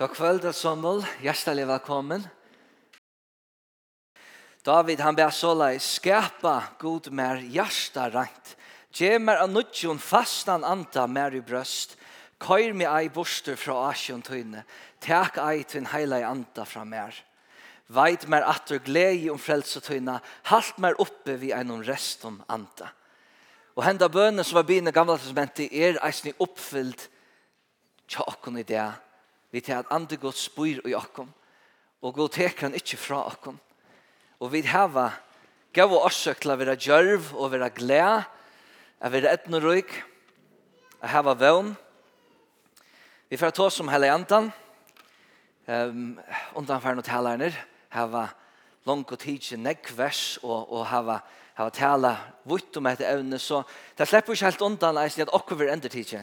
God kvöld och sommel, hjärtligt välkommen. David han ber såla skapa god mer hjärta rent. Gje mer av nutjon fastan anta mer i brøst. Køyr mi ei borster fra asjon tøyne. Tek ei tøyn heila anta fra mer. Veit mer atter glei om frelse tøyne. Halt mer oppe vi einom restom anta. Og henda bønene som var bine gamla testamentet er eisni oppfyllt tja okkon i det Vi tar at andre godt spyr i okkom, og god teker han ikke fra okkom. Og vi hava gav og årsøk til å være djørv og være gled, å være etnerøyk, å hava vøvn. Vi får ta oss om hele jantan, um, undanfærende talerne, hava langt og tidsje nekvers og, og hava hava tala vitt om etter evne, så det slipper ikke helt undan eisen at okkur vil endre tidsje.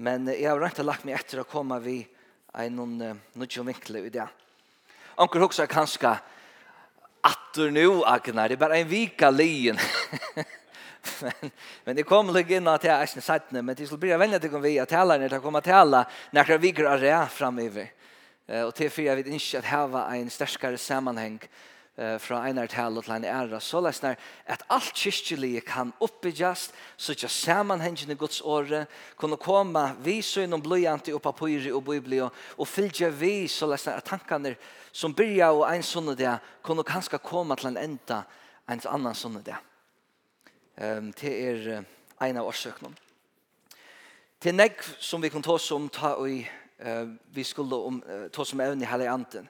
Men jeg har rent lagt meg etter å komme vid en nødvendig vinkle i det. Anker hoksa kanskje atter nu, Agnar, det er bare en vika lien. men, men det kommer ligge inn at jeg er ikke sett men det skulle bli veldig til å vi at tala når det kommer til alle når det viker av det fremover. Uh, og til for jeg vet ikke at her var en sterkere sammenheng eh, fra einar tale til en æra, så lesnar at alt kyrkjelige kan oppbyggjast, sutja samanhengende Guds åre, kunne komme vi søgnom blyanti og papyri og bibli og, og fylgja vi, så lesnar at tankene som byrja og ein sånne det, kunne kanskje koma til en enda en annan sånne det. Um, det er uh, ein av årsøknum. Til negv som vi kan ta oss om ta og uh, vi skulle om, uh, ta som om evne i hele anten.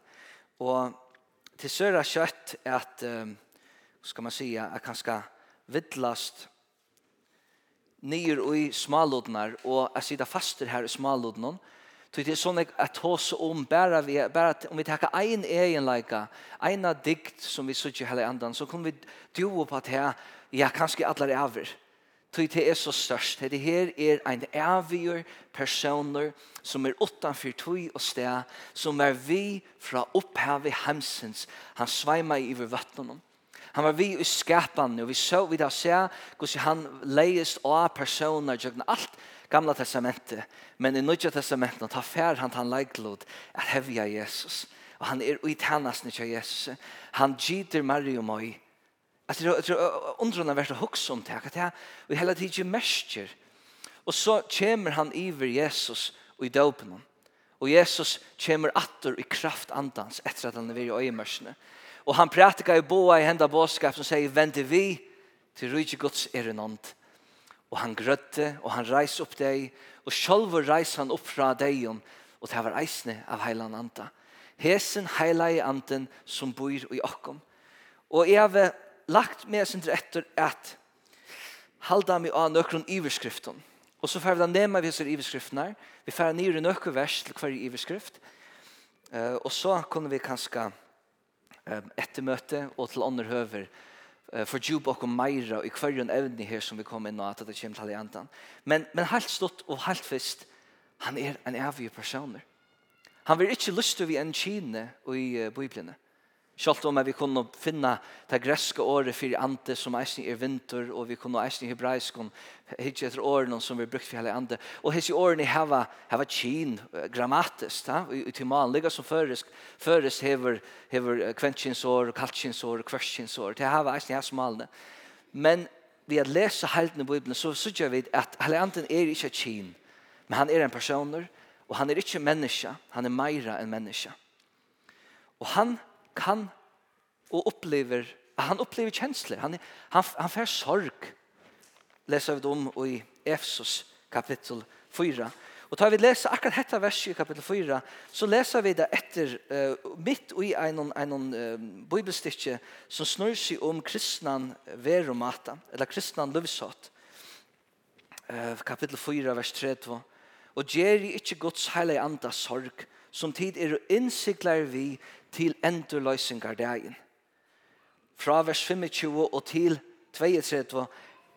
Og till söra kött att um, ska man säga att skal vidlast nyer i smalodnar och att sitta faster här i smalodnar Så det er sånn at hos om bara vi bara om vi tar en egen lika ena dikt som vi söker hela andan så kommer vi tro på att her, ja kanske alle er over. Tøy det er så størst. Det her er ein avgjør personer som er utanfor tøy og sted, som er vi fra opphavet hemsens. Han sveima i over vattnet. Han var vi i skapande, og vi så vi da se hvordan han leist av personer gjennom alt gamla testamentet. Men i nødja testamentet, ta fær han han leiklod er hevja Jesus. Og han er uitannasnig av Jesus. Han gyter Mario Møy, Att jag tror undrar när värsta hooks om det att det vi hela tiden mäster. Och så kommer han över Jesus och i döpen. Och Jesus kommer åter i kraft andans efter att han är i öjmörsne. Och han pratar i boa i hända båskap som säger vänd vi till rydde Guds erenant. Och han grötte och han reis upp dig och själv reis han upp från dig och det var eisne av heilan anda. Hesen heilai anden som bor i okkom. Og jeg lagt meg sin etter at halda meg av nøkron iverskriften. Og så får vi da nema vi ser iverskriftene. Vi får nir i nøkron vers til hver iverskrift. Uh, og så kunne vi kanskje um, etter møte og til andre høver uh, for djup og meira i hver evne her som vi kom inn og at det kommer til enden. Men, men helt stått og helt fyrst, han er en evig personer. Han vil ikke lyst til vi en kine i uh, biblene. Sjalt om vi kunne finna det greske året for ante som eisning er vinter, og vi kunne eisning hebraisk om hitje etter årene som vi brukt for hele ante. Og hitje årene heva, heva kjin grammatisk, da, i timan, ligga som føres, føres hever, hever kventkinsår, kaltkinsår, kvørskinsår, til heva eisning heva smalne. Men vi har lesa helten i Bibelen, så sykja vi at hele anden er ikke kjin, men han er en personer, og han er ikke menneske, han er meira enn menneske. Og han er kan og upplever han upplever känslor. Han han han får sorg. Läser vi om i Efesos kapitel 4. Och tar vi läsa akkurat detta vers i kapitel 4 så läser vi det efter uh, mitt i en en uh, bibelstycke som snur sig om kristnan veromata eller kristnan livshat. Uh, kapitel 4 vers 32. Och ger i inte Guds heliga anda sorg som tid är insiklar vi til endurløysingar dagen. Fra vers 25 og til 32,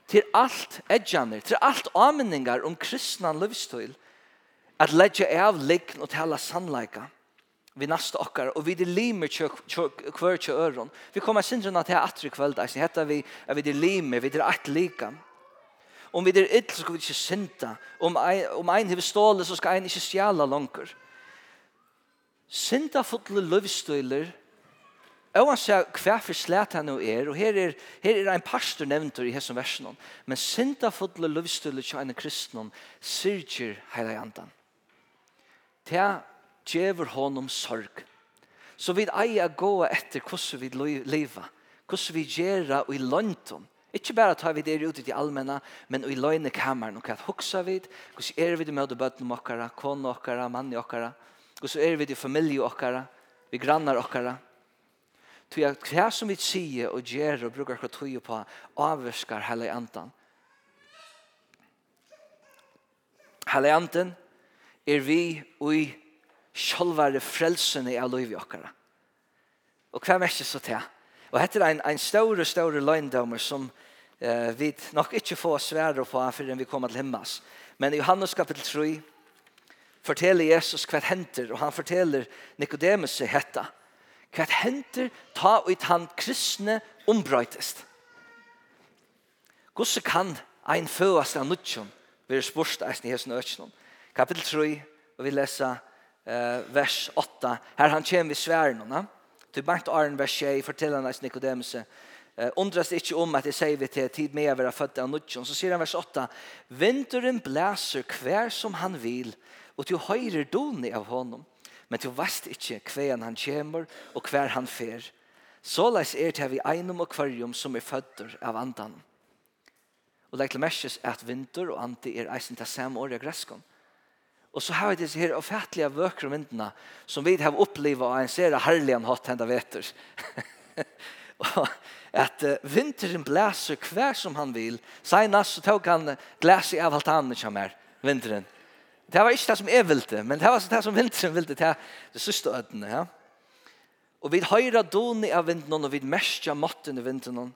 til alt edjaner, til alt aminningar om kristnan løvstøyl, at leggja av likn og tala sannleika vi nasta okkar, og vi de limer hver til øron. Vi kommer sindrena til atre kveld, eisen, hetta vi, at vi de limer, vi de at lika. Om vi de så skal vi ikke synda. Om ein, om ein hever stålet så skal ein ikke stjala langer syndafulle løvstøyler, og han sier hva for slet han nå er, og her er, her er en pastor nevnt i hessum versen, men syndafulle løvstøyler til en kristne syrger hele jantan. Det djever honom sorg. Så vi eier gå etter hvordan vi lever, hvordan vi gjør og i løntom, Ikke bare tar vi det ut i allmänna, men i løgne kammeren, og hva huksa vi, hvordan er vi det med å bøte noen okkara, kone okkara, mann i okkara, Hvordan så er vi i familie okkara, vi grannar okkara. Tog at hva som vi sier og gjør og brukar hva tog på, avvirskar hele andan. Hele andan er vi ui sjolvare frelsene av liv i okkara. Og hva merker så til? Og dette er en, en større, større løgndommer som eh, vi nok ikke får svære på før vi kommer til himmels. Men i Johannes kapitel 3, forteller Jesus hva henter, og han forteller Nikodemus hetta. Hva henter ta ut han kristne ombrøytest. Hvordan kan ein følast av nutjon være spørst eisen i hesen økjennom? Kapitel 3, og vi leser uh, vers 8. Her han kommer vi sværen, og til Bengt Arne vers 6, forteller han eisen Nikodemus, Uh, undras ikke om at jeg sier vi til tid med å være født av nudjon. Så sier han vers 8. Vinteren blæser hver som han vil, og du høyrer doni av honom, men du veist ikkje kvean han kjemur og hver han fer. Såleis er det vi einum og kvarjum som er fødder av andan. Og legg til merkes at vinter og anti er eisen til samme året greskon. Og så har vi disse her offentlige vøkere myndene som vi har opplivet og en ser herlig en hatt henda veter. at uh, vinteren blæser hver som han vil. Senast så tok han glæs i av alt annet som er vinteren. Det var ikke det som jeg ville, men det var det som vinteren ville, til det siste ødene. Ja? Og vi høyre doni av vinteren, og vi merkja måtten i vinteren.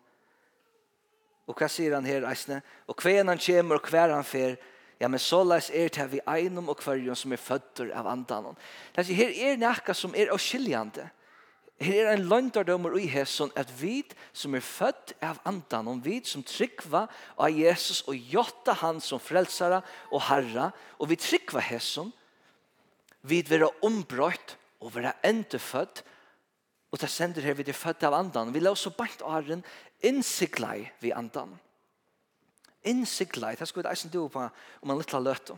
Og hva sier han her, eisne? Og hver han kommer, og hver han fer, ja, men så leis er det vi einom og hverjon som er føtter av andanon. Det her er nekka som er avskiljande. Her er en løndardommer i hesson at vi som er født av andan, om vi som tryggva av Jesus og gjotta han som frelsara og herra, og vi tryggva hesson, vi vera ombrøtt og vera endefødt, og det sender her vi er født av andan. Vi la oss så bant åren innsiklai vi andan. Innsiklai, det skal vi eisen du på om en littla løte.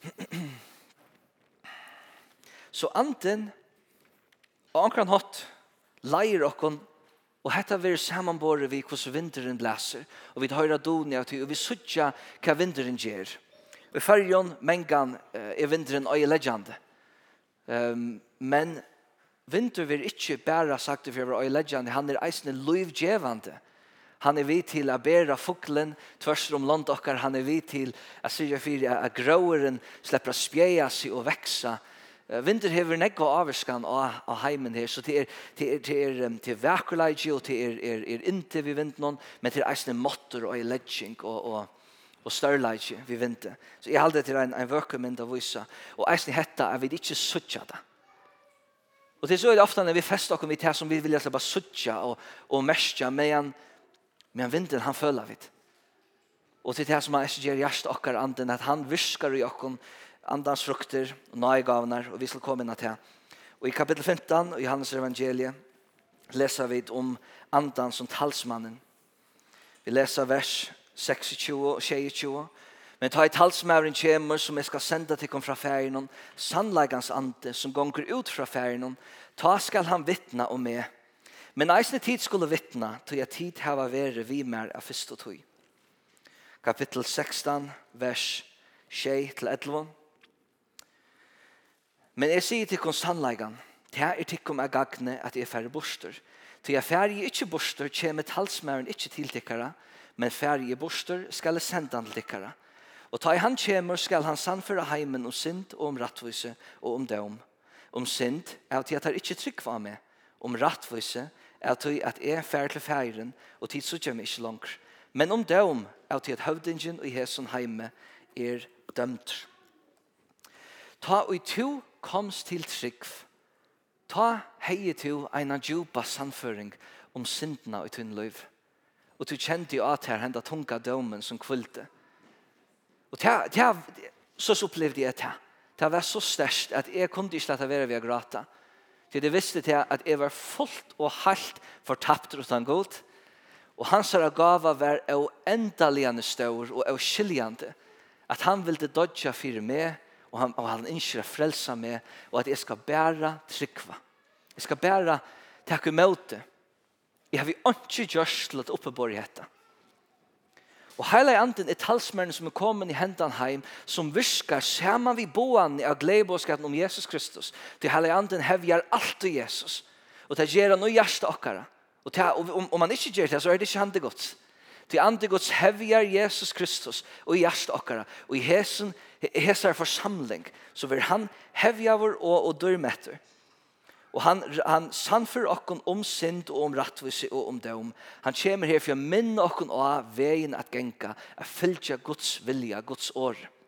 Så anden Og ankran hatt leir okkon Og hetta ver samanbore vi kos vinteren blæser, og vi høyra donia til, og vi suttja hva vinteren gjer. I fyrjon mengan er vinteren og legende. Um, men vinter vil ikkje bæra sagt det for og legende, han er eisne loivgjevande. Han er vid til å bæra fuklen tvers om land okkar, han er vid til å syrja fyrir at gråeren slipper å spjeja seg og veksa Vinter hever nekva avskan av, av heimen her, så det er, det er, det er, det er verkerleidje og det er, er, er inte vi vinter noen, men det er eisne måtter og ledging og, og, og størleidje vi vinter. Så jeg halde til en, en vøkermynd av vysa, og eisne hetta er vi ikke suttja det. Og det er så er det ofte når vi fester okkur vi her som vi vil bare suttja og, og merskja, men, men vinteren han føler vi. Og til det som han ikke gjør hjertet okkar anden, at han virskar i okkar andans frukter og nøygavnar, og vi skal komme inn til. Og i kapittel 15 i Johannes evangeliet leser vi om andan som talsmannen. Vi leser vers 26 og 22. Men ta i talsmæren kjemur som jeg skal senda til kom fra færen, sannleggans ande som gonger ut fra færen, ta skal han vittna om meg. Men eisne tid skulle vittna, tog jeg tid hava vere vi mer av fyrst og tog. Kapittel 16, vers 6-11. Men jeg sier til konstantleggene, det er tikkum er gagne at jeg færre borster. Til jeg færre ikke borster, kommer talsmæren ikke til tikkere, men færre borster skal jeg sende han tikkara. Og ta i han kommer skal han sannføre heimen om synd og om rattvise og om døm. Om synd er at jeg ikke trygg var med. Om rattvise er at jeg er færre til færen, og tid så kommer jeg ikke langt. Men om døm er at høvdingen og i hesson heime er dømt. Ta i to komst til trygg, ta hei til eina djupa sannføring om syndene i tunn liv. Og du kjente jo at her henda tunga dømen som kvilte. Og ta, ta, så opplevde jeg det. Det var så størst at jeg kunne ikke lette være ved å gråte. Til det visste til at jeg var fullt og halvt fortapt utan god. Og hans herre gava var av stor stør og av. At han ville dodja fyrir meg og han, og han innskjer å frelse meg, og at jeg skal bære trykva. Jeg skal bære takk i møte. Jeg har vi ikke gjort til at oppebore hette. Og heilig anden er talsmæren som er kommet i hendan heim, som viskar sammen vi boan av gleibåskapen om Jesus Kristus. Til heilig anden hevjar alt til Jesus. Og det gjør han og hjertet okkara. Og, det, og om, om man ikke gjør det, så er det ikke han godt til ande Guds hevjar Jesus Kristus og i hjärsta okkara. Og i hesen hesar forsamling så vil han hevjavor og, og dørmetter og han, han sannfyr okkon om synd og om rattvise og om døm han kommer her for å minne okkon av veien at genka at fylltja Guds vilja, Guds året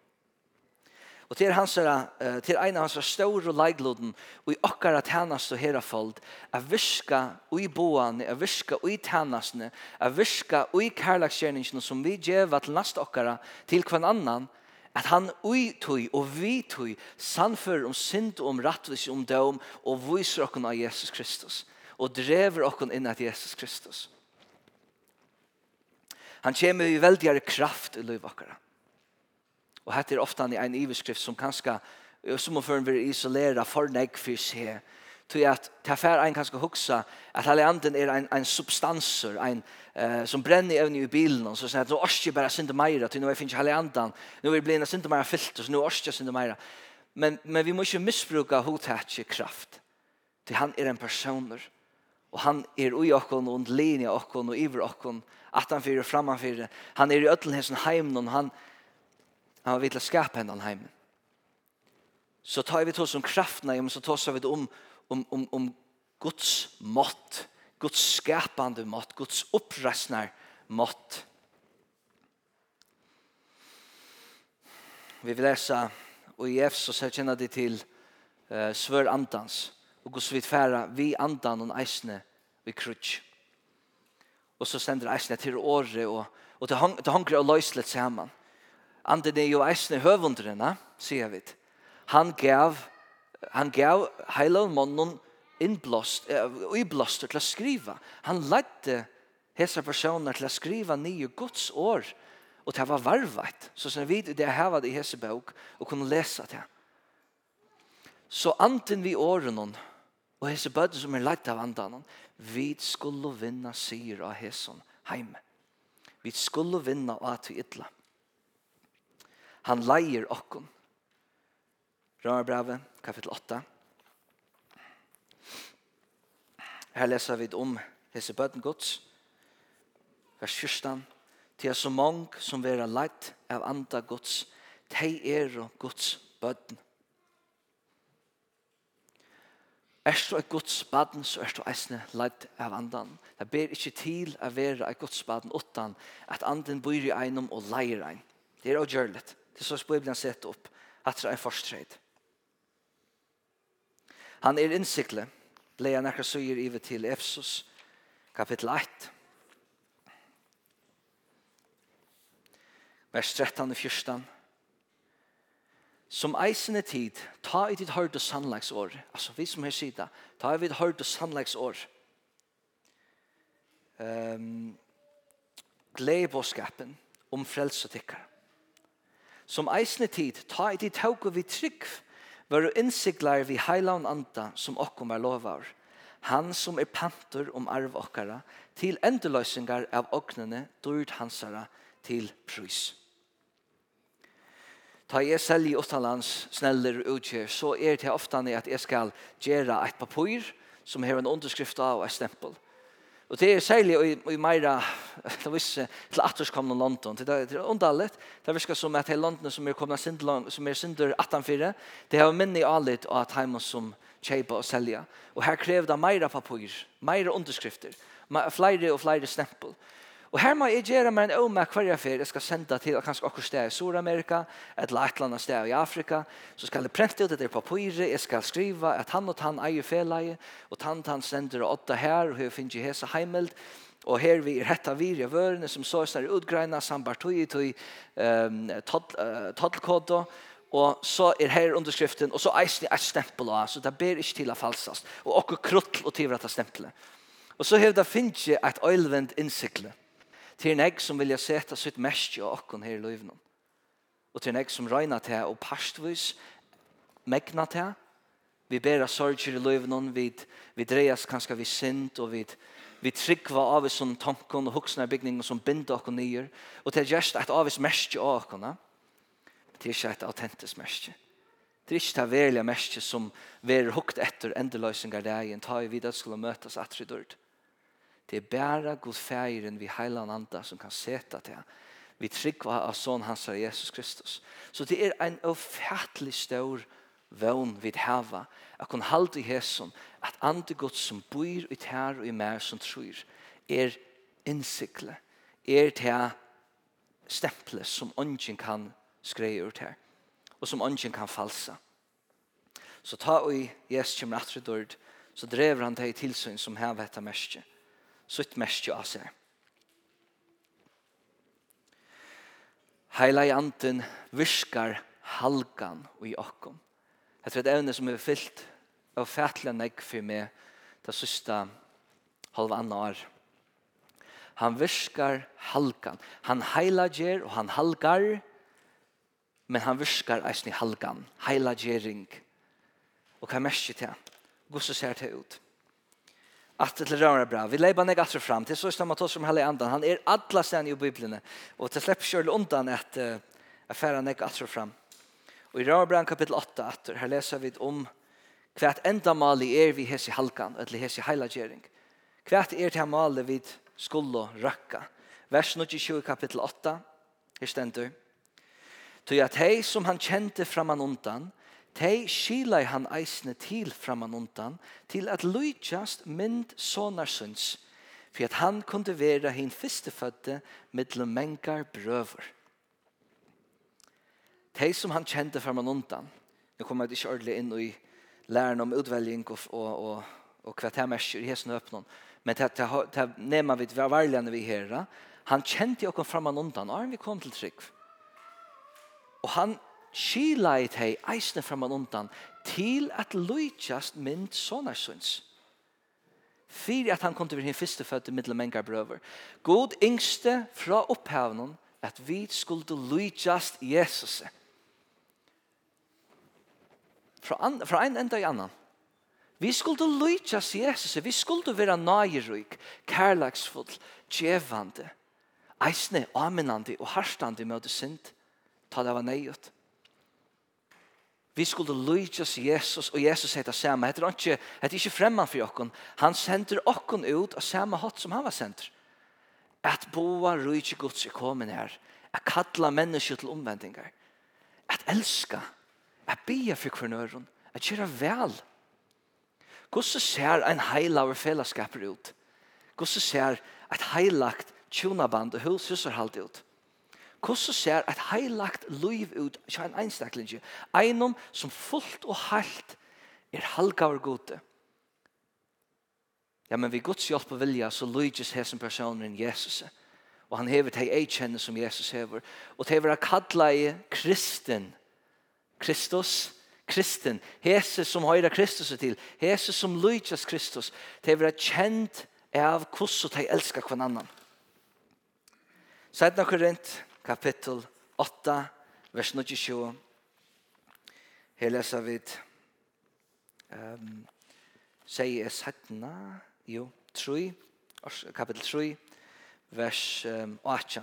Og til hans uh, til en av hans store leidloden, og i okkara tænast og herafold, er viska ui boane, er viska ui tænastene, er viska ui kærlagsgjerningene som vi djeva til nast okkara, til kvann annan, at han ui tui og vi tui sannfører om synd og om rattvis om døm og viser okkon av Jesus Kristus og drever okkon inn at Jesus Kristus. Han kommer i veldigare kraft i liv okkara. Og hette er ofta en iverskrift som kanska, som om føren vil isolera for negg for seg, tog at det fær ein kanskje huksa at hele anden er ein, ein substanser ein uh, som brenner evne i bilen og så sånn at nå orsker bare sinde meira til nå er finner hele anden nå vil bli en meira fyllt og så nå orsker jeg meira. Men, men vi må ikke misbruka hotatje kraft til han er en personer og han er ui okkon og linja okkon og iver okkon at han fyrir framan fyrir han er i ötlen hessen heimnon han er Han vil skapa hendan heim Så tar vi oss om krafterna, men så tar vi om, om, om, om Guds mått, Guds skapande mått, Guds upprestnar mått. Vi vill läsa och i Efsos så känner det till eh, svör andans och Guds vidfära vi andan och eisne vi krutsch. Och så sänder eisne till året och, och det, hang, det hangar och löjslet samman anden er jo eisne høvundrene, sier vi. Han gav, han gav heilan mannen innblåst, uh, iblåster til å skriva. Han ledde hese personer til å skriva nye Guds år, og det var varvet, så sånn vi det her var det i hese bøk, og kunne lese det. Så anten vi åren, og hese bøten som er lagt av andan, vi skulle vinna sier av hese heime. Vi skulle vinna av at vi ytla. Han leier okkon. Rambrevet, kapitel 8. Her leser vi om hese bøten gods, vers 14. Til så mange som vera leit av anda gods, de er og gods bøten. Er du et gods baden, så er du eisne leit av andan. Det ber ikke til å være et gods baden utan at anden bor i einom og leier ein. Det er å gjøre litt. Det så Bibelen sett upp att det er en förstred. Han är insikle. Leia näkra syr ive till Efsos kapitel 1. Vers 13 og 14. Som eisende tid, ta i ditt hørt og sannlagsår. Altså vi som her sida, ta i ditt hørt og sannlagsår. Um, Glede båskapen om frelse tikkere. Som eisne tid, ta i tid og vi trygg, var innsiklar vi heilan anda som okkom er lovar. Han som er pantur om arv okkara, til endeløysingar av oknene, dyrt hansara til prys. Ta jeg selv i utenlands sneller utgjør, så er det ofte at jeg skal gjøre et papur som har en underskrift av og et stempel. Og det er særlig i, i Meira, det er visse, til Atos kom til London. Det er det er underligt. Det virker som at det er London som er kommet som er synder 18-4. Det er minne i alit og at heimen som kjeipa og selja. Og her krever det Meira papur, Meira underskrifter, flere og flere stempel. Og her må jeg gjøre meg en åmer hver jeg fer. Jeg skal sende til kanskje akkurat sted i Sur-Amerika, et eller annet sted i Afrika. Så skal jeg prente ut etter papiret. Jeg skal skrive at han og han eier feleie. Og han og han sender åtta her, og hun finner ikke hese heimeld Og her vi er hetta virja vørene som så er utgreina i ehm um, toddkodo. Og så er her underskriften, og så eisne et stempel av, så det ber ikke til å falsast. Og okkur kruttl og tivra ta stempelet. Og så hevda finnje et oilvend innsiklet til en egg som vilja seta sitt mest i åkken her i løyvnen. Og til en egg som røyna til og pastvis megna til. Vi bærer sorger i løyvnen, vi, vi dreias kanskje vi sint, og vi, vi tryggva av oss som tanken og huksene bygningen som binder åkken nyer. Og til just et av oss mest i åkken. Det er ikke et autentisk mest Det er ikke det verilige mest som vi er hukt etter endeløysingar dagen, ta i vidt skulle møtes atri dørt. Det Det er bare god feiren vi heilan anda som kan seta til. Vi tryggva av sånn hans av Jesus Kristus. Så det er en ofattelig stor vøvn vi hava. Jeg kan halde i hæsson at andre god som bor i tær og i mer som tror er innsikle, er til stemple som ungen kan skreie ut her og som ungen kan falsa. Så ta og i Jesus kommer atredord, så drever han deg tilsyn som hever etter mestje sutt mest av seg. Heila i anten virkar halgan og i okkom. Jeg tror det er evne som er fyllt av fætla negg for meg det sista halv anna år. Han virkar halgan. Han heilager og han halgar men han viskar eisen i halkan. Heilagering. Og hva merker til? Gusse ser det ut att det rör bra. Vi lägger ner fram till så som att oss som hela andan. Han är alla sen i Bibeln och det släpper själv undan att affära ner gator fram. Och i röra kapitel 8 att här läser vi om kvärt enda mal i er vi hesi halkan eller hesi heilagering. Kvärt er till mal vid skulle rakka. Vers 22 kapitel 8. Här ständer. Ty att hej som han kände framan undan Tei i han eisne til framan undan, til at lujtjast mynd sonarsunds, for at han kunde vera hin fyrstefødde mittlum mengar brøver. Tei som han kjente framan undan, nu kommer jeg ikke ordentlig inn i læren om utveljing og, og, og, og hva det merker i hesten øpnån, men det, det, nema vi var varligane vi herra, han kjente jo framan undan, og vi kom til trygg. Og han skilait hei eisne framan undan til at lujtjast mynd sonarsunds. Fyrir at han kom til hinn fyrste fødde middelmengar brøver. God yngste fra opphavnen at vi skulle lujtjast Jesus. Fra, an, fra en enda i annan. Vi skulle lujtjast Jesus. Vi skulle være nøyeryk, kærlagsfull, djevande, eisne, aminandi og harstandi møte synd. Ta det var nøyot. Vi skulle lytjas Jesus, og Jesus heter samme. Hette er ikke, hette ikke fremman for okken. Han sender okken ut av samme hatt som han var sender. At boa rydtje Guds er kommet her. At kalla mennesker til omvendingar. At elska. At bia for kvarnøren. At kjøra vel. Hvordan ser en heilaver fellesskaper ut? Hvordan ser et heilagt tjonaband og hulsuserhalt ut? Hvordan hvordan ser et heilagt liv ut til en einstakling? Einom som fullt og heilt er halgaver gode. Ja, men vi Guds hjelp og vilja så lydes hesen personen Jesus. Og han hever til ei kjenne som Jesus hever. Og til hever kalla i kristen. Kristus, kristen. Hese som høyra Kristus til. Hese som lydes Kristus. Til hever kjent av hvordan de elskar hver annan. Sætna korint, kapittel 8, vers 27. Her leser vi um, sier jeg settene, jo, 3, kapittel 3, vers um, 8.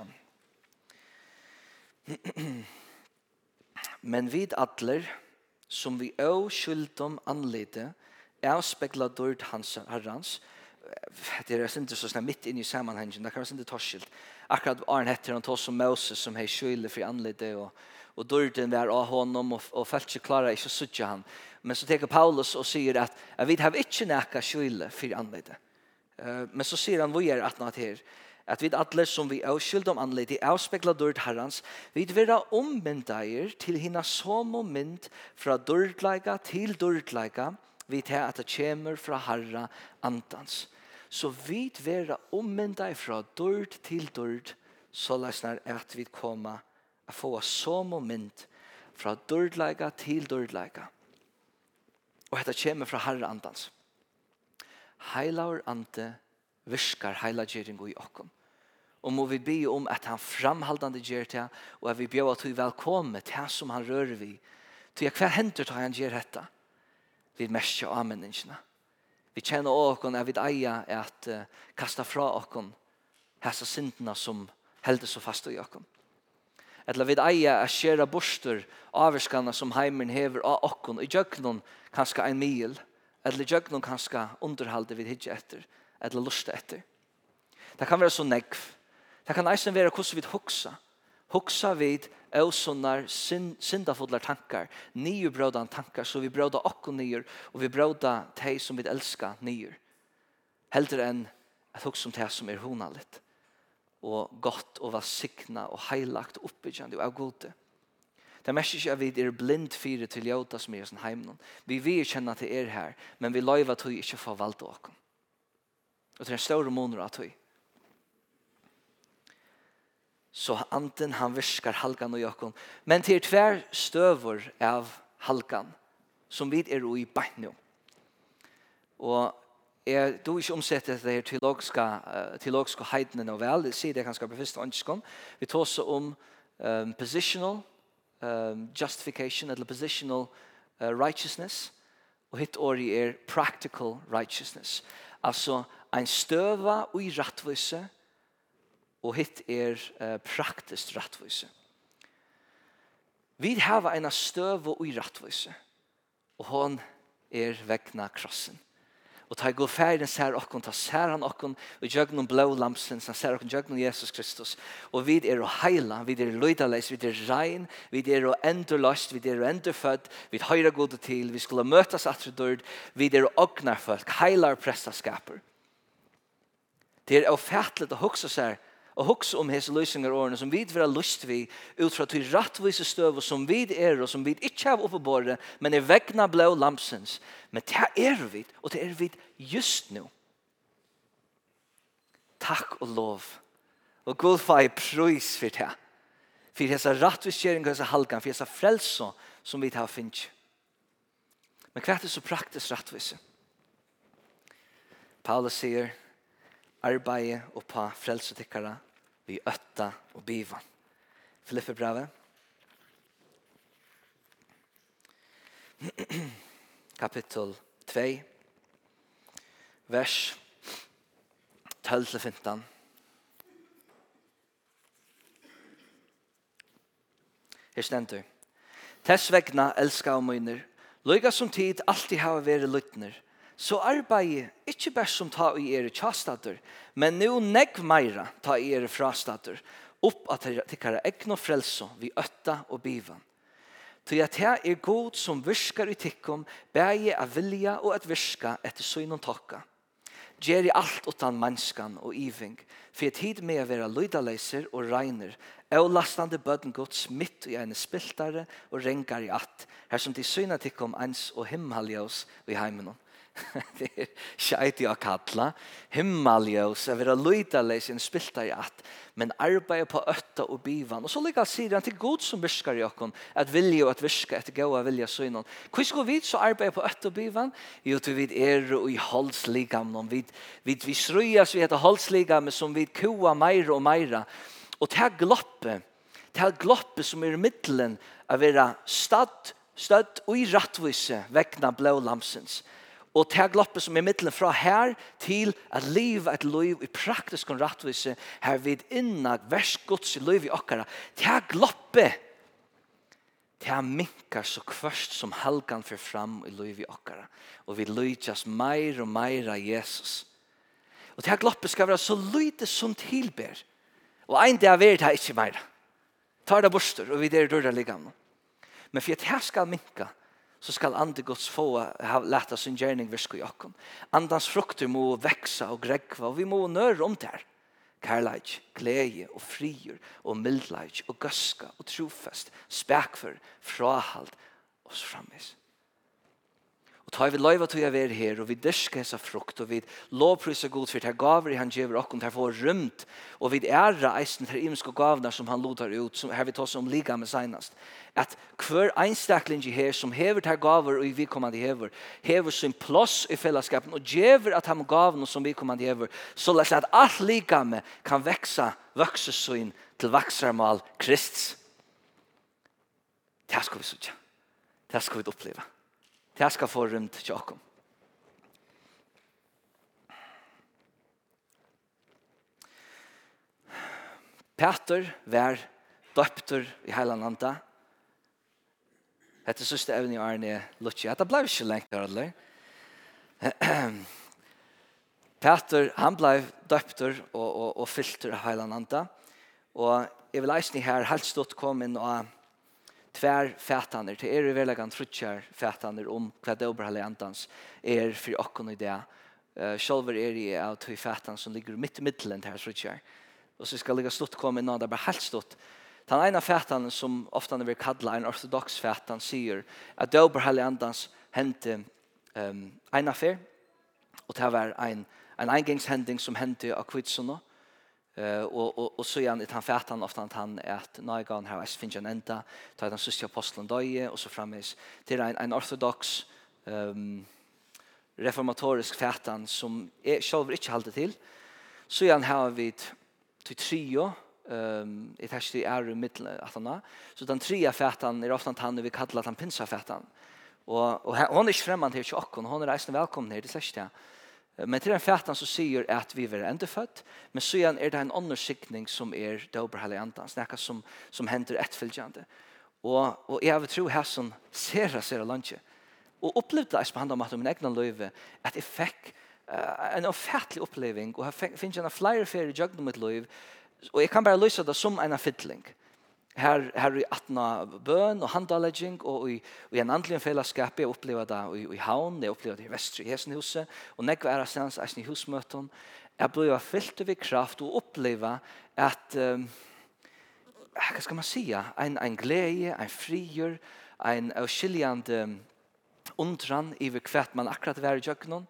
Men vid atler, som vi òg skyldom anlite, er spekla dørt hans herrans, det er ikke så snart midt inn i sammanhengen, det kan være sånn torskilt, akkurat Arne heter han tog som Moses som hei skyldig for anledde og, og dørden var av honom og, og felt seg klare ikke sutja han. Men så teker Paulus og sier at jeg vet har ikke nekka skyldig for anledde. Uh, men så sier han vi er at natt her at vi alle som vi er skyld om anledde avspekla dørd herrans vi vera ommyndeier til hina som og mynd fra dørdleika til dørdleika vi til at det kommer fra herra andans så vit vera ommynda ifra dörd til dörd, så lesnar at vi koma a få som moment fra dørdleika til dørdleika. Og dette kommer fra Herre Andans. Heilaur Ante virkar heilagjering i okkom. Og må vi be om at han framhaldande gjør til og at vi bjør at vi velkommer til han som han rører vi. Til hva henter til han gjør dette? Vi merker av menneskene. Vi kjenner åkken jeg vil eie at uh, kasta fra åkken hessa syndene som helder så fast i åkken. Eller vi eie at skjere borster avskanna som heimen hever av åkken i djøknen kanskje en mil eller i djøknen kanskje underhalde vi hitje etter eller lusta etter. Det kan være så negv. Det kan eisen være hvordan vi hoksa. Hoksa vid øvsunnar, synd, syndafodlar tankar, nye brødan tankar, så vi brøda okko nye, og vi brøda teg som vi elska nye. Heldur enn at hoksa om teg som er honalit, og godt og vassikna og heilagt og oppbyggjande og avgode. Det mest ikke at vi er blind fire til jota som er sin heimnon. Vi vil kjenne til er her, men vi løyva tog ikke forvalte okko. Og det er en større måneder av vi så anten han viskar halkan og jakon. Men til tver støver av halkan som vi er i bein. Og jeg do ikke omsette det her teologiske, teologiske heidene nå vel, det sier det ganske på første ønskene. Vi tar også om um, positional um, justification, eller positional uh, righteousness, og hitt året er practical righteousness. Altså en støva og i rattvise, og hitt er uh, praktisk rattvise. Vi har en støv og i rattvise, og hon er vegna krossen. Og ta gå färden ser okkon, ta ser han okkon, og jøgnon blå lamsen, han ser okkon jøgnon Jesus Kristus. Og vid er å heila, vid er løydaleis, vid er rein, vid er å endurløst, vid er å endurfødd, vi vid høyre gode til, vi skulle møtas atredord, vid er å ognar folk, heilar prestaskaper. Det er avfætlet å huksa seg, og hugsa om hese løysingar årene som vi vil ha lyst vi ut fra til rattvise støv som vi er og som vi ikke har oppe på men er vegna blå lampsens. Men det er vi, og det er vi just nu Takk og lov. Og god fai prøys for det. For hese rattviskjering og hese halgan, for hese frelse som vi har finnet. Men hva er det så praktisk rattvise? Paulus sier, arbeid og på frelsetikkere vi ötta och biva. Filippe brevet. Kapitel 2. Vers 12-15. Her stendur. Tess vegna elska og møyner, Løyga som tid alltid hava veri lytner, så arbeid ikke bare som ta i er tjastater, men nå negg meira ta i er frastater, opp at tikkara egn og frelso vi øtta og bivan. Til at her er god som virskar i tikkum, bæje av vilja og at virska etter synon takka. Gjer i alt utan mannskan og iving, for et tid med å være lydaleiser og regner, er og lastande bøden gods mitt i en spiltare og rengar i att, her som de syna tikkum ens og himmeljøs i heimenom. det er skjeit i å kalla, himmeljøs, jeg vil ha løyta leis en spilta i at, men arbeid på øtta og bivan. Og så lika sier han til god som viskar i okkon, at vilja og at viska, etter gaua vilja søgnon. Hvor skal vi så arbeid på øtta og bivan? Jo, til vi er og i holdsligam. vi, vi, vi srujas vi etter holdsligam, som vi kua meira og meira. Og til gloppe, til gloppe som er i middelen, av vera stad, stad og i rattvise vekna blå lamsens. Og ta gloppe som er middelen fra her til at liv et liv i praktisk og rettvise her vid inna vers gods i liv i okkara. ta gloppe ta minkar så kvørst som helgan fyrir fram i liv i okkara. Og vi lytjas meir og meir av Jesus. Og ta gloppe skal være så lite som tilber. Og ein det er det her ikke meir. ta det bostur og vi der dørre liggande. Men for at her skal minka, så skal ande Guds få ha leta sin gjerning virke i okken. Andans frukter må veksa og grekva, og vi må nøre om det her. Kærleik, glede og frier og mildleik og gøska og trofest, spekfer, frahald og så framvis. Og tar vi løyva til å være her, og vi dyrker hessa frukt, og vi lovpryser god for det gaver han gjever okken, det får rymt, og vi æra eisen til imenske gavene som han lotar ut, som her vi tar om liga med senast. At hver einstakling i her som hever til gaver, og vi kommer til hever, hever sin plass i fellesskapen, og gjør at han gavene som vi kommer til hever, så lest at alt liga med kan veksa, vokse sin til vaksarmal Krist. Det skal vi sutja. Det skal vi oppleva. Det skal få rundt til åkken. Peter var døpter i hele landet. Hette søste evne i Arne Lutje. Det ble ikke lengt her, eller? Peter, han ble døpter og, og, og fylter i hele landet. Og jeg vil eisne her helt stått komme inn og tvær fætaner, til er i verlegan trutjar fætaner om hva det oberhalle endans er for okkon i det. Uh, Sjolver er i av tog fætan som ligger mitt i middelen til her trutjar. Og så skal ligga stått komme innan, det er bare helt stått. Den ene fætan som ofta når vi kallar en ortodox fætan sier at det oberhalle endans hente um, en affær, og det var en, en engangshending som hente av kvitsunna, Eh och och och så igen det han färt han ofta han att han har as finns en ända tar den sista aposteln döje och så framis till en en ortodox ehm reformatorisk färtan som är själv inte hållit till. Så igen har vi till trio ehm ett hasht i är mitt han Så den trea färtan är ofta han vi kallar han pinsa pinsafärtan. Och och hon är främmande till chocken hon är resten välkommen här det släckte. Men til den fætan så sier at vi er endefødt, men så igjen er det en annen sikning som er dober hele enda, snakka som, som hender ettfølgende. Og, og jeg vil tro her som ser det, ser det Og opplevde det på hand om at min egen løyve, at jeg fikk uh, en ofattelig oppleving, og jeg finner en flere ferie i jøgnet mitt løyve, og jeg kan bare løse det som en fiddling. Uh, her, her i 18 bøn og handalegging, og i, og i en andelig fellesskap, jeg opplever det i, i havn, jeg opplever det i Vestre Hesenhuset, og nekva er stans eisen i husmøten, jeg ble fyllt av kraft og opplever at, um, hva skal man säga, en, en glede, en frigjør en avskiljande undran i hvert man akkurat var i jøkkenen.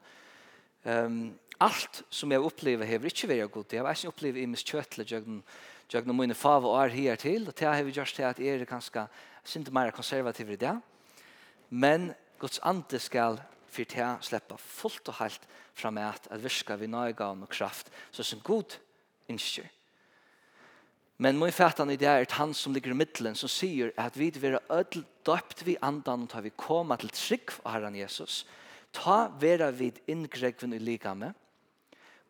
Um, alt som jeg opplever hever ikke vært god, jeg har ikke opplevet i miskjøtlet jøkkenen, jag nu mina fav och är här till och det har vi just att är det kanske synd mer konservativ i det. Men Guds ande skall för det släppa fullt och helt fram med att att viska vi nöjga och kraft så som god instyr. Men min fætan i det er han som ligger i mitten som säger att vi vil ödel döpt døpt vi andan, och tar vi koma till trygg av Herren Jesus. Ta vera vid inngregven i lika med,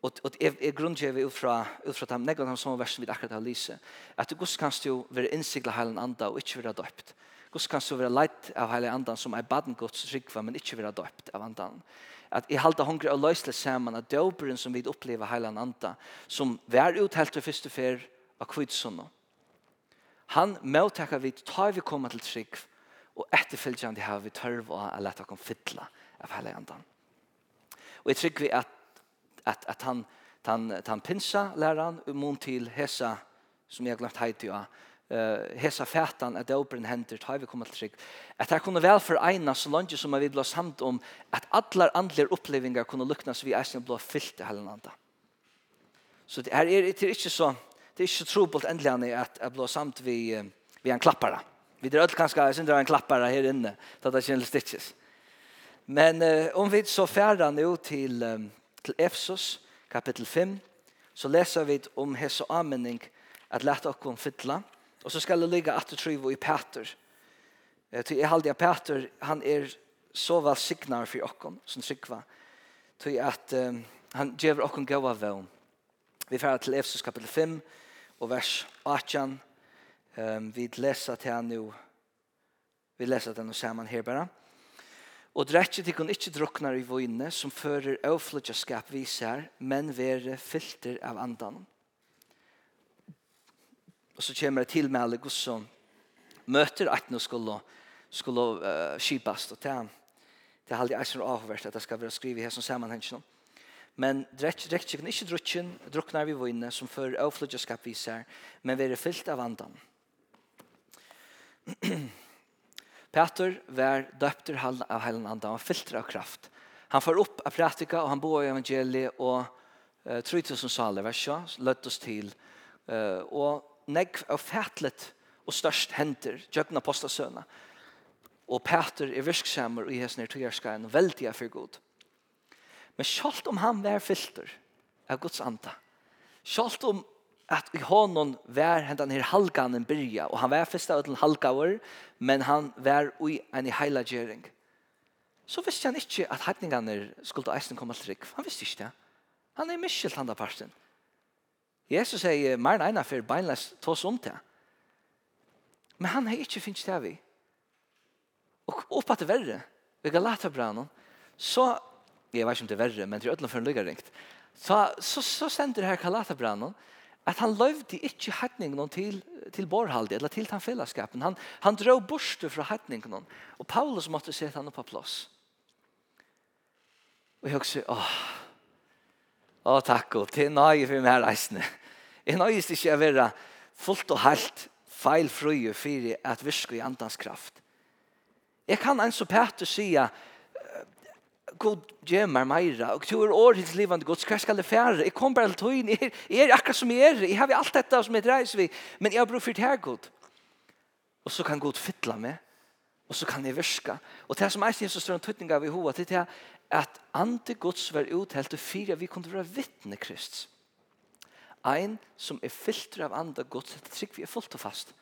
och och är är grundje vi ufra ufra tam negon han som vers vid akkurat har lyse att Guds kan stå vara insigla helen anda och inte vara døpt. Guds kan stå vara leit av helen anda som är baden Guds rikva men inte vara døpt av andan. Att i halta hungre og lösle samman at döperen som vi upplever helen anda som vär uthelt til första fer av kvitsunna han mottakar vi tar vi komma till trygg och efterföljande har vi törv och att låta kom fylla av hela andan. Och jeg tror vi att att att han han han pinsa läran mun till hessa som jag glemt heit ja eh hesa fætan at open händer tar vi kommer till trygg, att det kunne väl för eina så langt som vi blås samt om att alla andliga upplevelser kunde luknas vi är blå fyllt i hele landet så det här är det er inte så det är inte så trobult ändligen att jeg blå samt vi vi en klappare vi drar synes det er en klappare här inne så att det känns stitches men uh, om vi så færre nå til, till til Efsos, kapittel 5, så leser vi om hese anmenning at lette oss fytla. Og så skal det ligge at du i Peter. Jeg halde Peter, han er så vel signar for oss, som sikva. Til at um, han gjør oss gav av vel. Vi fer til Efsos kapittel 5 og vers 18. Um, vi leser til han nu. Vi leser til han nu sammen her bare. Og drekje til kun ikkje druknar i vojne som fører auflutjaskap viser, men vere filter av andan. Og så kommer det til med alle gos som møter at nå skulle, skulle uh, skipast. Og det, det er aldri eisen avhvert at det skal være skrivet her som sammenhengen. Men drekje drekje kun ikkje drukken, druknar i vojne som fører auflutjaskap viser, men vere filter av andan. Peter var døpter av heilen anda, han filter av kraft. Han får opp av prætika, og han bor i evangeliet, og uh, 3000 saler, vers ja, løtt oss til, uh, og negg av fætlet og størst henter, djøkken apostasøna. Og Peter er virksamer i hesten er togjerskaen, og veldig er for god. Men selv om han var filter av Guds anda, selv om at i honom var hentan här halganen byrja og han var fyrst av den halkavor men han var i heila heilagering. Så visste han ikkje at heitningane skulle eisen komme til rygg. Han visste ikkje det. Han er misskilt han da parten. Jesus sier, mer enn ena för beinläs tås om det. Men han har ikkje finnst det vi. Och upp att det värre, vid Galaterbrannen, så, jeg vet ikke om det er verre, men det er ødelen for en lygaringt. Så, så, så sender det här Galaterbrannen, at han løvde ikke hattningen til, til borhalde, eller til den fellesskapen. Han, han drog borste fra hattningen, og Paulus måtte sette han opp på plass. Og jeg også, åh, åh takk, og til nøye for meg reisende. Jeg nøyes ikke å være fullt og helt feilfrøye for at virke i andans kraft. Jeg kan en så pært å si at god gjør meira, og du er årets livande gods, hva skal det fære? Jeg kom bare til tøyen, jeg, er akkurat som jeg er, jeg har alt dette som jeg dreier vi, men jeg har brukt for det her god. Og så kan god fytla meg, og så kan jeg virka. Og det som er sin så større tøytning av i hova, det er at ande gods var uthelt og fire, vi kunne være vittne Kristus. Ein som er filter av ande gods, det trygg vi er fullt og fast.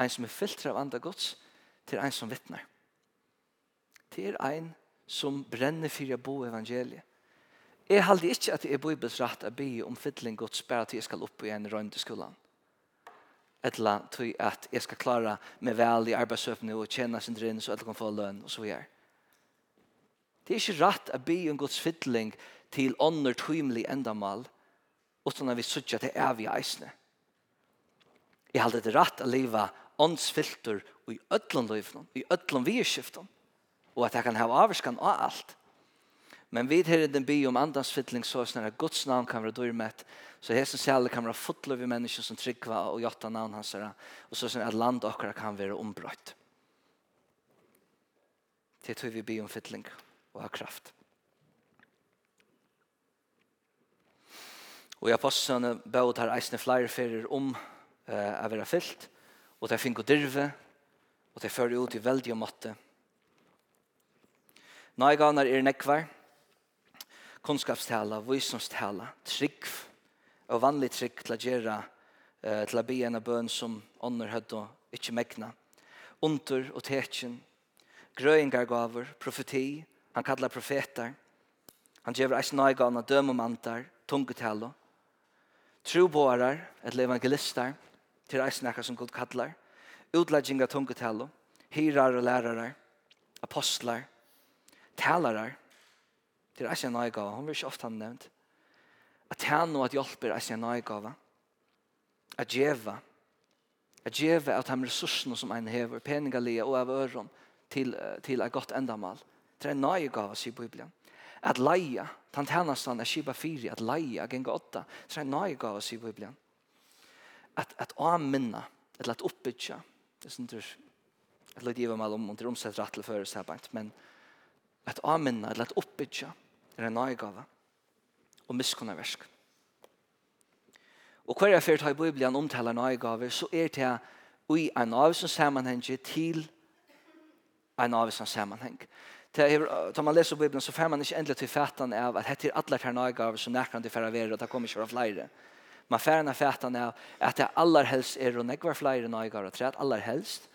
Ein som er filter av ande gods, til ein som vittner. Til ein som brenner for å bo evangeliet. Jeg halde ikke at det er bibels rett å be om fytling gods bare til jeg skal opp igjen i røyndeskolen. Etla til at jeg skal klara meg vel i arbeidsøpene og tjene sin drinn så jeg kan få lønn og så videre. Det er ikke rett å be om gods fytling til ånder tøymelig endamal utan at vi sutja til evig eisne. Jeg halde det rett å leva åndsfilter i ødlån løyvnån, i ødlån virkskiften og at jeg kan ha avskan av alt. Men vi her i den by om andans fytling så snar at Guds navn kan være dyrmet, så hesen sjæle kan være fotler vi mennesker som tryggva og gjotta navn hans her, og så snar at land okkara kan være ombrøtt. Det tror vi by om fytling og ha kraft. Og i apostlene bød her eisne flere ferier om eh, å være fyllt, og det finner dirve, og det fører ut i veldig måtte, og Nøyganar er nekvar, kunnskapstala, visdomstala, trygg, og vanlig trygg til å gjøre, til å be en av bøn som ånder hødd og ikke megna. Under og tekjen, grøyngargaver, profeti, han kallar profetar, han gjør eis nøygana dømomantar, tungetalo. troboarar, et evangelistar, til eis nekka som god kallar, utlegging tungetalo. hirar og lærarar, apostlar, talarar, det er ikke en nøygave, Hun vil ikke ofte ha nevnt, at tjene og at hjelper er ikke en nøygave, at djeva, at djeva at de ressursene som en hever, Peningalige og av øren, til, til et godt endamal. Det er en nøygave, sier Bibelen. At leia, tan tænastan er skipa fyri, at leia, genga åtta, det er en nøygave, sier Bibelen. At, at aminna, eller at oppbytja, det er sånn at jeg er litt meg om, om det er omsett rett til føres men at aminna eller at oppbytja, er en nøygave og miskunna versk. Og hver jeg fyrt har i Bibelen omtaler nøygave, så er det i en avsens sammenheng til en avsens sammenheng. Tar man leser Bibelen så får man ikke endelig til fætan av at hette er alle her nøygave som nærkant til færre vera, og det kommer ikke fra flere. Man færre er fætan av at det aller helst er og nekvar flere nøygave, og det er aller helst,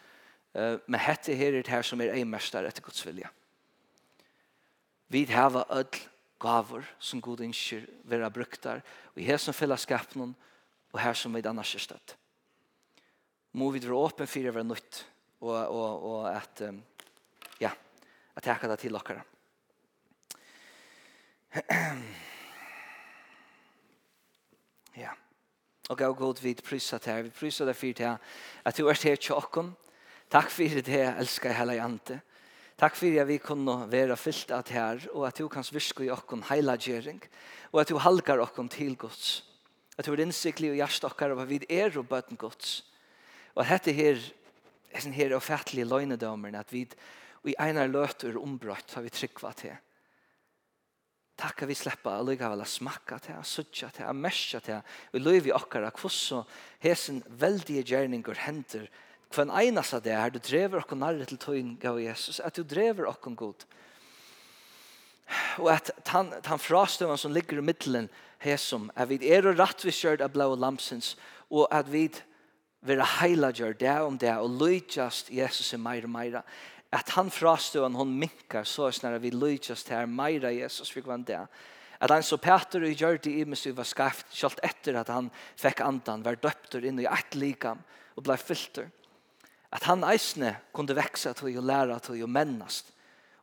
men hette her er det her som er en mestar etter Guds vilja. Vi hava öll gaver som god inskir vera bruktar og i hesen fellesskapen og her som vi annars er støtt. Må vi dra åpen fyrir vera nytt og, og, og at um, ja, at teka det til okkara. ja. Og gav god vid prysa til her. Vi prysa deg fyrir til at du er til tjokken. Takk fyrir det, elskar hela jante. Takk Takk fyrir at vi kunne være fyllt av her, og at du kan virke i okken heilagjering, og at du halgar okken til Guds. At du er innsiklig og hjertet okker av at vi er og bøten Guds. Og at dette her, er hessen her ofattlige løgnedømeren, at vi i einar løter ombrøtt har vi tryggva til. Takk at vi slipper å lykke vel å smakke til, å sutja til, å merke til, og løy vi okker hvordan hesen veldige gjerninger henter kvann einas av det her, du drever okken nærre til tøyen gav Jesus, at du drever okken god. Og at han, han frastøven som ligger i middelen, hesom, at vi er og rett vi kjørt av blå lamsens, og at vi vil heila gjør det om det, og lydjast Jesus i meira meira. At han frastøven, hon minkar, så er snar vi lydjast her meira Jesus, vi kvann det. At han så Peter og gjør det i mens var skaft, kjalt etter at han fikk andan, var døpter inn i ett likam, og blei filter at han eisne kunde veksa til og læra til og mennast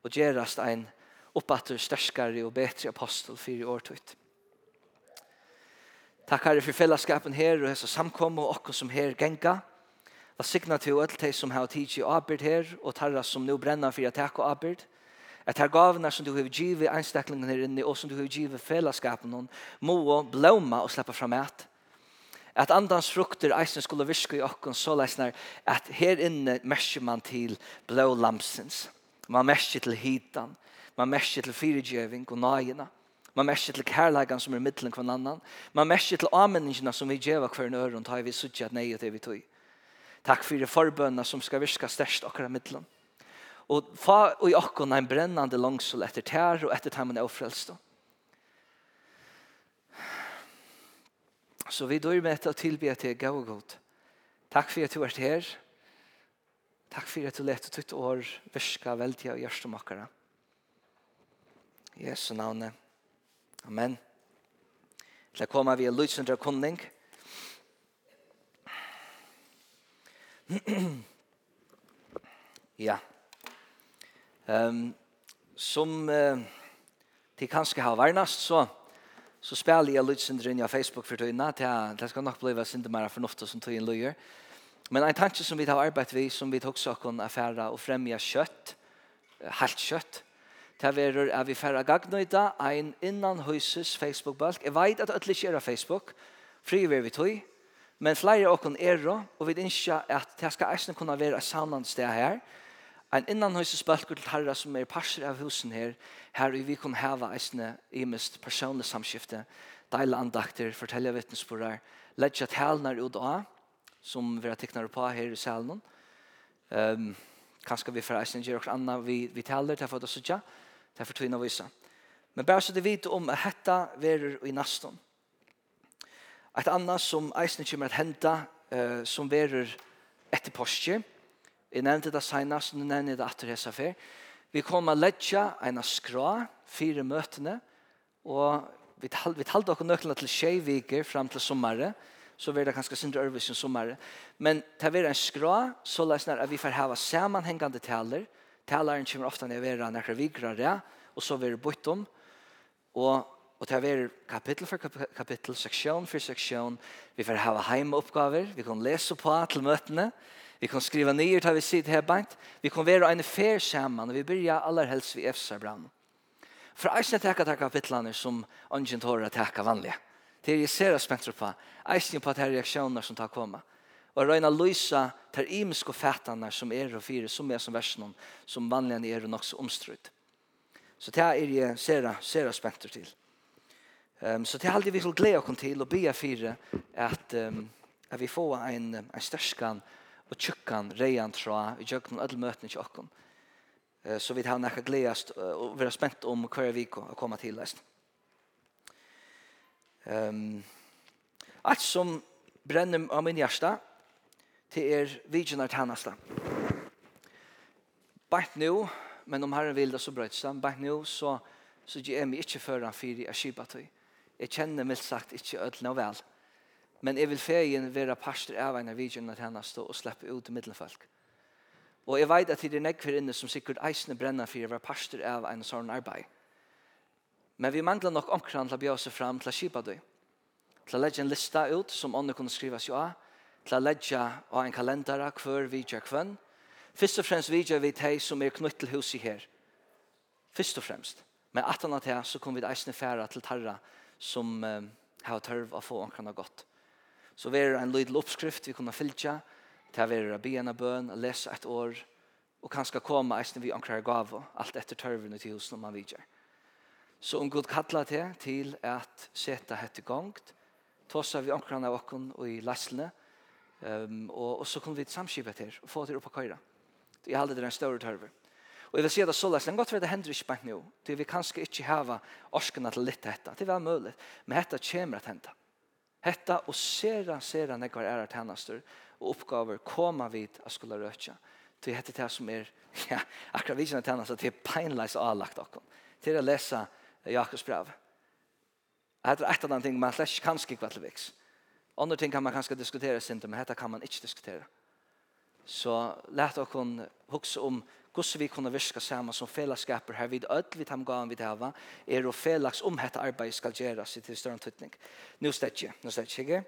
og gjerast ein oppatter sterskare og betre apostel fyrir årtøyt. Takk herre for fellesskapen her og hessa samkom og okko som her genga. La signa til öll de som har tidsi abyrd her og tarra som nu brenna fyrir at takk og abyrd. At her gavna som du har givet einstaklingen her inne og som du har givet fellesskapen hon må blåma og släppa fram et at andans frukter eisen skulle virke i okken så leisner at her inne mersker man til blå lamsens. Man mersker til hitan. Man mersker til fyrigjøving og nøyene. Man mersker til kærleikan som er middelen kvann annan. Man mersker til avmenningina som vi djeva hver en øron tar vi suttje at nei og det vi tog. Takk for forbønna som skal virke størst akkurat middelen. Og fa og i okken ein brennande langsol etter tær og etter tær man er ofrelstå. Så vi dør med etter å tilby at det er gav og god. Takk for at du er her. Takk for at du lette ditt år virka veldig av gjørstomakkere. I Jesu navnet. Amen. Til kommer vi i lydsundre kunning. ja. Um, som uh, de kanskje har vernast, så så spiller jeg litt lite inn i Facebook for tøyene, til det skal nok bli synd mer fornuftig som tog løyer. Men en tanke som vi har arbeidet vid som vi också kan affära og främja kött, halt kött. Det verur er vi færre gagnøyda ein innan huses Facebook-balk. Jeg vet at det ikke er Facebook, fri vi vi tøy, men flere av okken er og vi ønsker at det skal eisen kunne være et sannende sted her, en innan høyse spølkur til herre som er parser av husen her, her vi kan heva eisne i mest personlig samskifte, deile andakter, fortelle vittnesporar, ledja talene ut av, som vi har teknar på her i salen. Um, kanskje vi får eisne gjøre noe anna vi, vi taler, derfor det sånn, til å få tvina vise. Men bare så det vite om at dette verer i nesten. Et annet som eisne kommer at henta, uh, som verer etter påske, Jeg nevnte det senest, nå nevnte jeg det etter hese før. Vi kommer å ledge en skra, fire møtene, og vi talte dere nøklene til tjejviker frem til sommeren, så blir det kanskje sindre øvelse i sommeren. Men det er en skra, så la oss at vi får ha sammenhengende taler. Taleren kommer ofte ned ved noen vikrere, og så blir det bort om. Og Og det er kapittel for kapittel, seksjon for seksjon. Vi får ha heimeoppgaver, vi kan lese på til møtene. Vi kan skriva ner tar vi sitt här bant. Vi kan vara en fair samman och vi börjar allra helst vid Efsa brann. För eisen tacka täcka kapitlarna som ungen tar att tacka vanliga. Det är ju sera spänt på. Eisen på att här reaktioner som tar komma. Och röjna lysa till imisk och fätarna som är och fyra som är som versen som vanligen är och också så omstrutt. Så det är ju sera, sera spänt till. Um, så det är alltid vi skal glädja oss till och be fyra att, um, att vi får en, en størskan og tjukkan reian tra i jøkken og møtni møtene til okken. Så vi har nekka gledast og vi er spent om hver viko å komme til lest. Um, alt som brenner av min hjärsta til er vidjunar tannasta hannasta. Bant nu, men om Herren vil det så brøyt seg, bant nu så, så gjør jeg meg ikke før han fyrer jeg kjipa til. Jeg kjenner mildt sagt ikke ødelen og vel men jeg vil fegen være pastor av en av videoen at henne stå og slippe ut til middelfolk. Og jeg vet at det er nekver inne som sikkert eisene brenner for å være pastor av en sånn arbeid. Men vi mangler nok omkring til å bjøre seg fram til å kjipa det. Til å legge en lista ut som ånden kunne skrives jo av. Til å legge av en kalendera hver vidja kvann. Først og fremst video vi teg som er knytt til huset her. Først og fremst. Men at han at så kommer vi eisene færa til tarra som uh, har tørv å få omkring av godt så var en liten oppskrift vi kunne fylgja, til å være bena bøn, lese et år, og kanskje komme eisen vi omkrar gav, alt etter tørvene til hos når man vidjer. Så om Gud kallar til, til at seta hette gongt, tåsa vi omkrar av okken og i lasslene, um, og, og så kunne vi samskipet her, og få det oppa på køyra. Jeg halde det er en større tørver. Og jeg vil si det så løs, det godt for det hender ikke bare nå, det vi kanskje ikke hava orskene til litt dette, det er vel mulig, men dette kommer at henta. Hetta og sera, sera nekvar æra tænastur og oppgaver koma vid a skulle røtja. Det hette det som er, ja, akkurat vi kjenner tænastur, det er peinleis avlagt okkom. Til å lesa Jakobs brev. Hette er et av den ting man slett kan skikva til viks. Andre ting kan man kanskje diskutere sint, men hette kan man ikke diskutere. Så let okkom hukse om hvordan vi kunne virke sammen som fellesskaper her vid ødel vi tar gaven vi det hava, er å felleks om dette arbeidet skal gjøres til større tøtning. Nå stedt ikke, nå stedt ikke.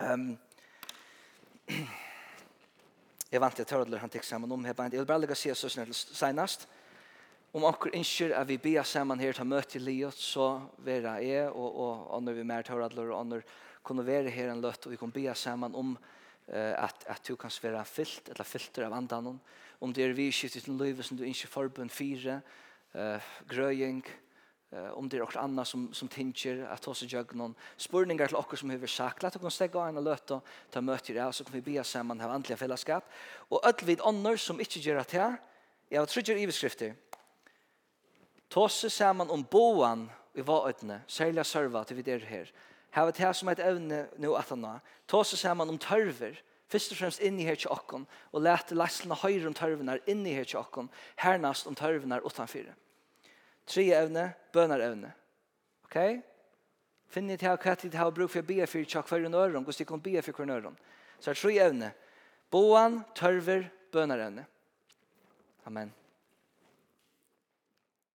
Um, jeg vant til tørrler han tikk sammen om her beint. Jeg vil bare legge seg så snill senest. Om akkur innskjer at vi bia sammen her til møte i livet, så vera jeg og, og, og når vi mer tørrler og når kunne være her en løtt og vi kunne bia sammen om um, at, at du kan være fyllt, eller fylter av andan, om det er vi skiftet til livet som du ikke forbund fire, uh, grøying, uh, om det er også anna som, som tinker at hos jag någon spurningar til okkur som har sagt, at okkur stegga en og løte, ta møter av, så kan vi be saman ha andlige fellesskap, og ödvid ånder som ikke gjør at her, jeg var i beskrifter Tåse saman om boan i vaøtene, særlig serva til vi der her, hava det som et evne nå at han ta seg saman om tørver, først og fremst inni her til okken, og lete leslene høyre om tørvene inni her til okken, hernast om tørvene utanfyr. Tre evne, bønar evne. Ok? Finn til hva tid har bruk for å be for tjokk fyrir de kan be for fyrir øron. Så er tre evne, boan, tørver, bønar evne. Amen.